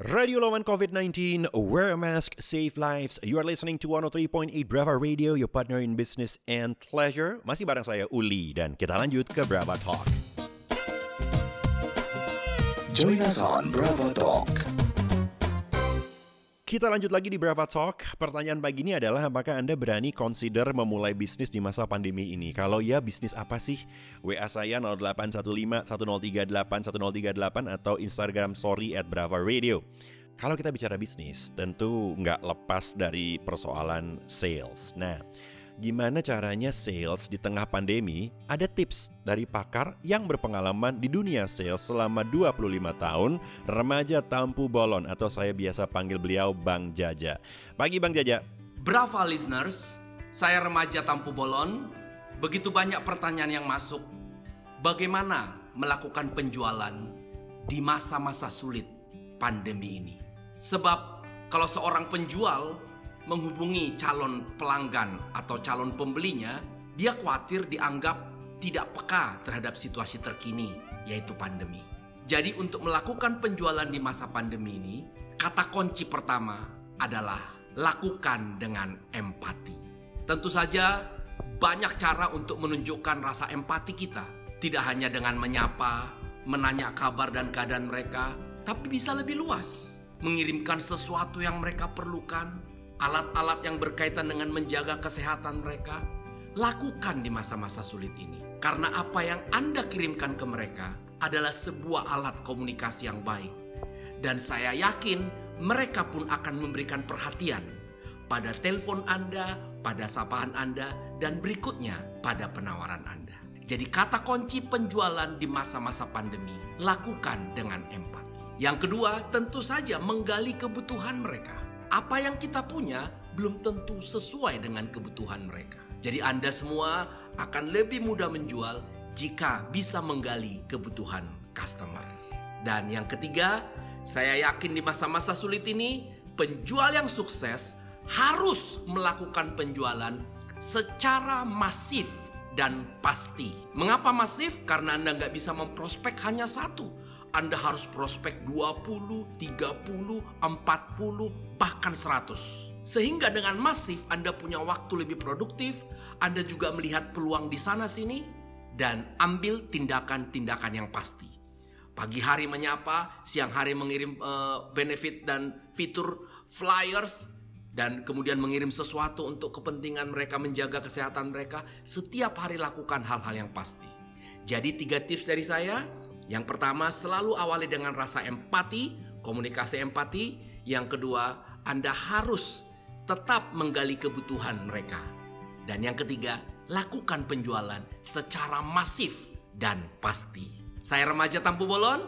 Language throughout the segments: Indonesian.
Radio lawan COVID-19, wear a mask, save lives. You are listening to 103.8 Brava Radio, your partner in business and pleasure. Masih bareng saya Uli dan kita lanjut ke Brava Talk. Join us on Brava Talk. Kita lanjut lagi di Brava Talk. Pertanyaan pagi ini adalah apakah Anda berani consider memulai bisnis di masa pandemi ini? Kalau ya, bisnis apa sih? WA saya 0815 1038 1038 atau Instagram story at Brava Radio. Kalau kita bicara bisnis, tentu nggak lepas dari persoalan sales. Nah, gimana caranya sales di tengah pandemi, ada tips dari pakar yang berpengalaman di dunia sales selama 25 tahun, remaja Tampu Bolon atau saya biasa panggil beliau Bang Jaja. Pagi Bang Jaja. Brava listeners, saya remaja Tampu Bolon. Begitu banyak pertanyaan yang masuk. Bagaimana melakukan penjualan di masa-masa sulit pandemi ini? Sebab kalau seorang penjual menghubungi calon pelanggan atau calon pembelinya, dia khawatir dianggap tidak peka terhadap situasi terkini, yaitu pandemi. Jadi, untuk melakukan penjualan di masa pandemi ini, kata kunci pertama adalah lakukan dengan empati. Tentu saja, banyak cara untuk menunjukkan rasa empati kita, tidak hanya dengan menyapa, menanya kabar dan keadaan mereka, tapi bisa lebih luas, mengirimkan sesuatu yang mereka perlukan, alat-alat yang berkaitan dengan menjaga kesehatan mereka, lakukan di masa-masa sulit ini. Karena apa yang Anda kirimkan ke mereka adalah sebuah alat komunikasi yang baik. Dan saya yakin mereka pun akan memberikan perhatian pada telepon Anda, pada sapaan Anda, dan berikutnya pada penawaran Anda. Jadi kata kunci penjualan di masa-masa pandemi, lakukan dengan empati. Yang kedua, tentu saja menggali kebutuhan mereka apa yang kita punya belum tentu sesuai dengan kebutuhan mereka. Jadi Anda semua akan lebih mudah menjual jika bisa menggali kebutuhan customer. Dan yang ketiga, saya yakin di masa-masa sulit ini, penjual yang sukses harus melakukan penjualan secara masif dan pasti. Mengapa masif? Karena Anda nggak bisa memprospek hanya satu anda harus prospek 20, 30, 40, bahkan 100. Sehingga dengan masif Anda punya waktu lebih produktif, Anda juga melihat peluang di sana sini dan ambil tindakan-tindakan yang pasti. Pagi hari menyapa, siang hari mengirim uh, benefit dan fitur flyers dan kemudian mengirim sesuatu untuk kepentingan mereka menjaga kesehatan mereka. Setiap hari lakukan hal-hal yang pasti. Jadi tiga tips dari saya, yang pertama, selalu awali dengan rasa empati, komunikasi empati. Yang kedua, Anda harus tetap menggali kebutuhan mereka. Dan yang ketiga, lakukan penjualan secara masif dan pasti. Saya remaja Tampu Bolon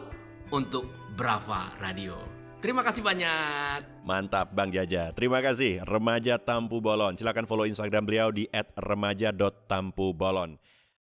untuk Brava Radio. Terima kasih banyak. Mantap Bang Jaja. Terima kasih Remaja Tampu Bolon. Silakan follow Instagram beliau di @remaja.tampubolon.